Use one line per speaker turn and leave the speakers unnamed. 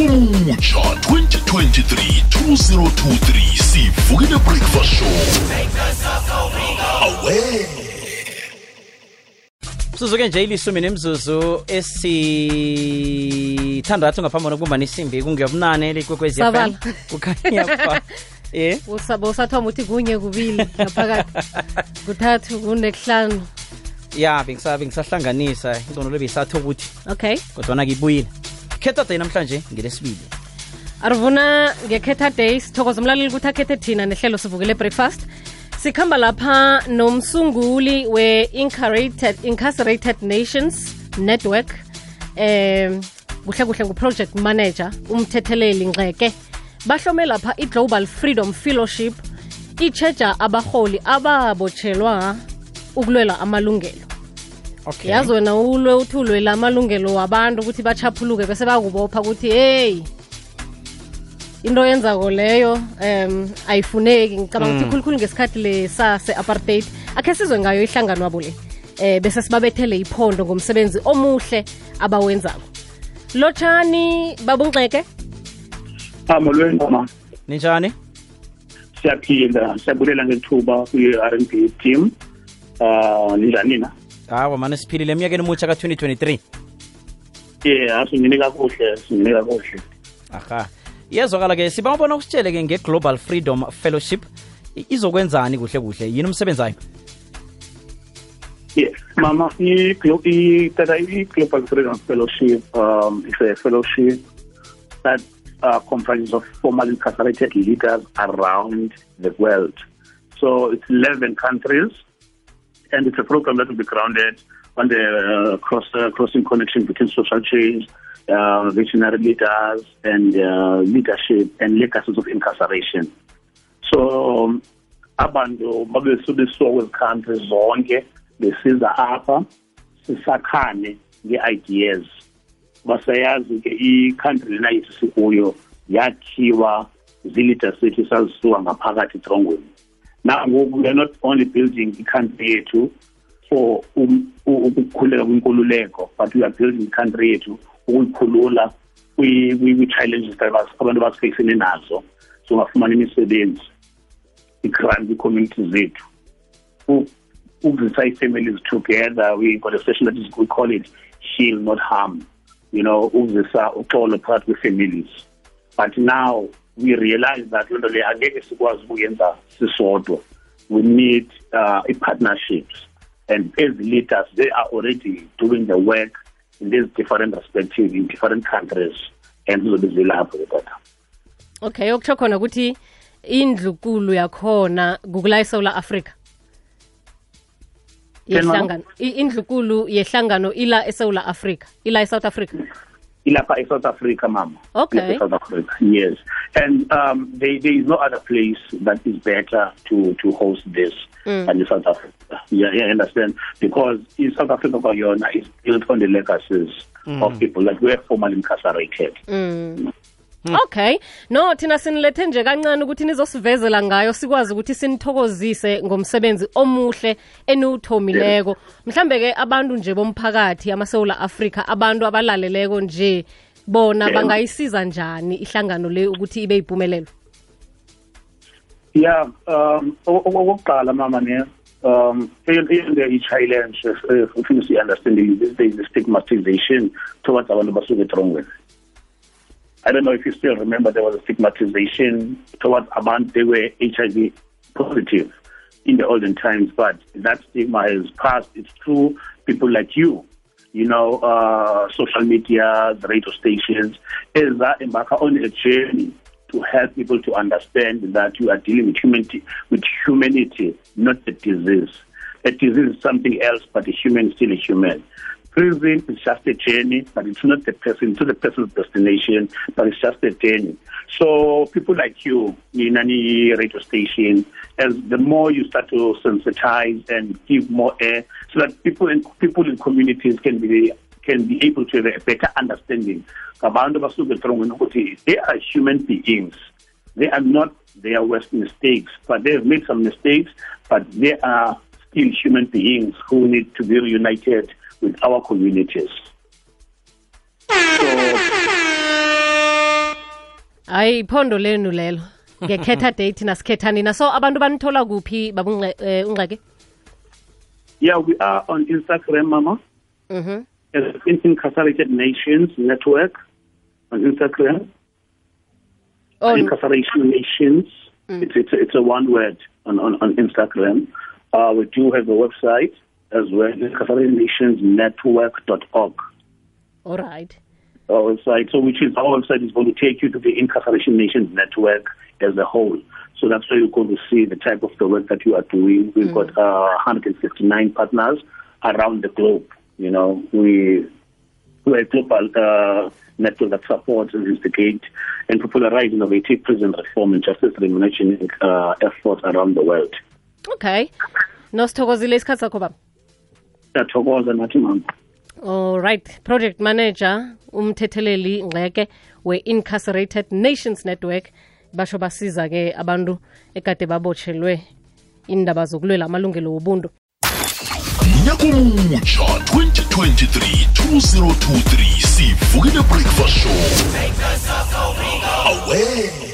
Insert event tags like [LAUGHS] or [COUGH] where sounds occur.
ngonyaka omutsha 2023 2023 sivukile breakfast show. Awe
sizuke nje ilisumi nemzuzu esithandathu ngaphambi kokubumbana isimbi kungeyobunane likwekwezi
Sabala.
kukhanya pha [LAUGHS] ye?
Usaba usathoma uthi kunye kubili ngaphakathi. [LAUGHS] Kuthathu kunekuhlanu
ya bengisa- bengisahlanganisa ingcono lebeyisatho ukuthi.
Okay.
Kodwana ngibuyile khetha day namhlanje ngelesibili.
Arivuna ngekhetha day sithokoza umlaleli ukuthi akhethe thina nehlelo sivukile breakfast. Sikhamba lapha nomsunguli we-incarcerated incarcerated nations network um kuhle kuhle ngu-project manager umthetheleli ngxeke. Bahlome lapha i-global freedom fellowship icheja abaholi ababotshelwa ukulwela amalungelo
okay.
Yazi wena ulwe uthi ulwela amalungelo wabantu ukuthi bachaphuluke bese bakubopha ukuthi hey into yenzako leyo um ayifuneki. Ngicabanga ukuthi khulukhulu ngesikhathi lesa se-apartheid akhe sizwe ngayo ihlangano wabo le eh bese sibabethele iphondo ngomsebenzi omuhle abawenzako. Lotshani babungxeke?
Amolweni mama
ninjani?
Siyaphila siyabulela ngethuba kwi-r n b team. Um ninjani na?
Hawa mane siphilile eminyakeni mutsha ka-2023
ye singene kakuhle singene kakuhle
aha. Iyezwakala-ke siba ubona usitshele-ke nge-global freedom fellowship izokwenzani kuhle kuhle? Yini umsebenzi wayo
yes mama i-global freedom fellowship um is a fellowship that uh, comprises of formal incarcerated leaders around the world. So it's 11 countries and it's a program that will be grounded on the uh, cross uh, crossing connection between social change, uh, visionary leaders, and uh, leadership and legacies of incarceration. So um, abantu babesubesuka kwezi-countries zonke besiza apha sisakhane nge-ideas basayazi ke i-country lena yethu sikuyo yakhiwa zii-leaders sethu sazisuka ngaphakathi etrongweni now we are not only building i-country yethu for um- ukukhuleka kwinkululeko but we are building i-country yethu ukuyikhulula kwi- kwi- kwi-challenges abantu basifeyisene nazo. Songafumani imisebenzi i-crime kwi-community zethu. Ukuzisa ii-families together we got a session that is we call it heal not harm. You know ukuzisa uxolo phakathi kwe-families. But now we realize that loo nto leyo angeke sikwazi ukuyenza sisodwa. We need uh, i-partnerships. And as leaders they are already doing the work in these different respective in different countries. And zizobe zilapho ketata
okay okutsho khona ukuthi indlukulu yakhona kukula esewula afrika yehlangano indlukulu yehlangano ila esouth africa ila esouth africa
ilapha e-south africa mama.
Okay.
Ilapha e-south africa yes. And um, there, there is no other place that is better to, to host this mm. than in south africa. Yeah, yeah, I understand. Because in south africa kwayona is built on the legacies mm. of people that were formerly incarcerated mm.
Okay. No thina sinilethe nje kancane ukuthi nizosivezela ngayo sikwazi ukuthi sinithokozise ngomsebenzi omuhle eniwuthomileko mhlambe-ke abantu nje bomphakathi amasewula afrika abantu abalaleleko nje bona
Yeah.
bangayisiza njani ihlangano le ukuthi ibe yimpumelelo?
Yeah um okokuqala mama ne um eyonto i-challenge ufuna siyi-understanding there is a stigmatization towards abantu basuke etrongweni I don't know if you still remember there was a stigmatization towards abantu they were HIV positive in the olden times, but that stigma has passed. It's through people like you, you know, uh, social media, the radio stations, is that embark on a journey to help people to understand that you are dealing with humanity, with humanity, not a disease. A disease is something else, but a human is still a human. Prison is just a journey, but it's not the person, not the person's destination, but it's just a journey. So people like you, in any radio station, as the more you start to sensitize and give more air, so that people in people in communities can be can be able to have a better understanding. They are human beings. They are not their worst mistakes, but they have made some mistakes, but they are still human beings who need to be reunited with our communities. So
hayi iphondo lenu lelo ngekhetha [LAUGHS] date nasikhetha nina so abantu banithola kuphi babungxeke
Yeah, we are on Instagram, Mama.
mhm
as in- Incarcerated Nations Network on Instagram.
oh
Incarceration Nations. It's, it's, it's a one word on, on, on Instam. Uh, we do have a website as well, incarceratednationsnetwork.org.
all right
Our website, so which is our website is going to take you to the Incarceration Nations Network as a whole. So that's where you're going to see the type of the work that you are doing. We've got uh, 159 partners around the globe. You know, we we're a global uh, network that supports and instigate and popularize innovative prison reform and justice reimagination uh, efforts around the world.
okay nosithokozile isikhathi sakho baba
Siyathokoza nathi mama.
alright project manager umthetheleli ngxeke we-incarcerated nations network basho basiza-ke abantu ekade babotshelwe indaba zokulwela amalungelo wobuntu.
Nyakomutsha 2023 2023 sivukile breakfast show. Aware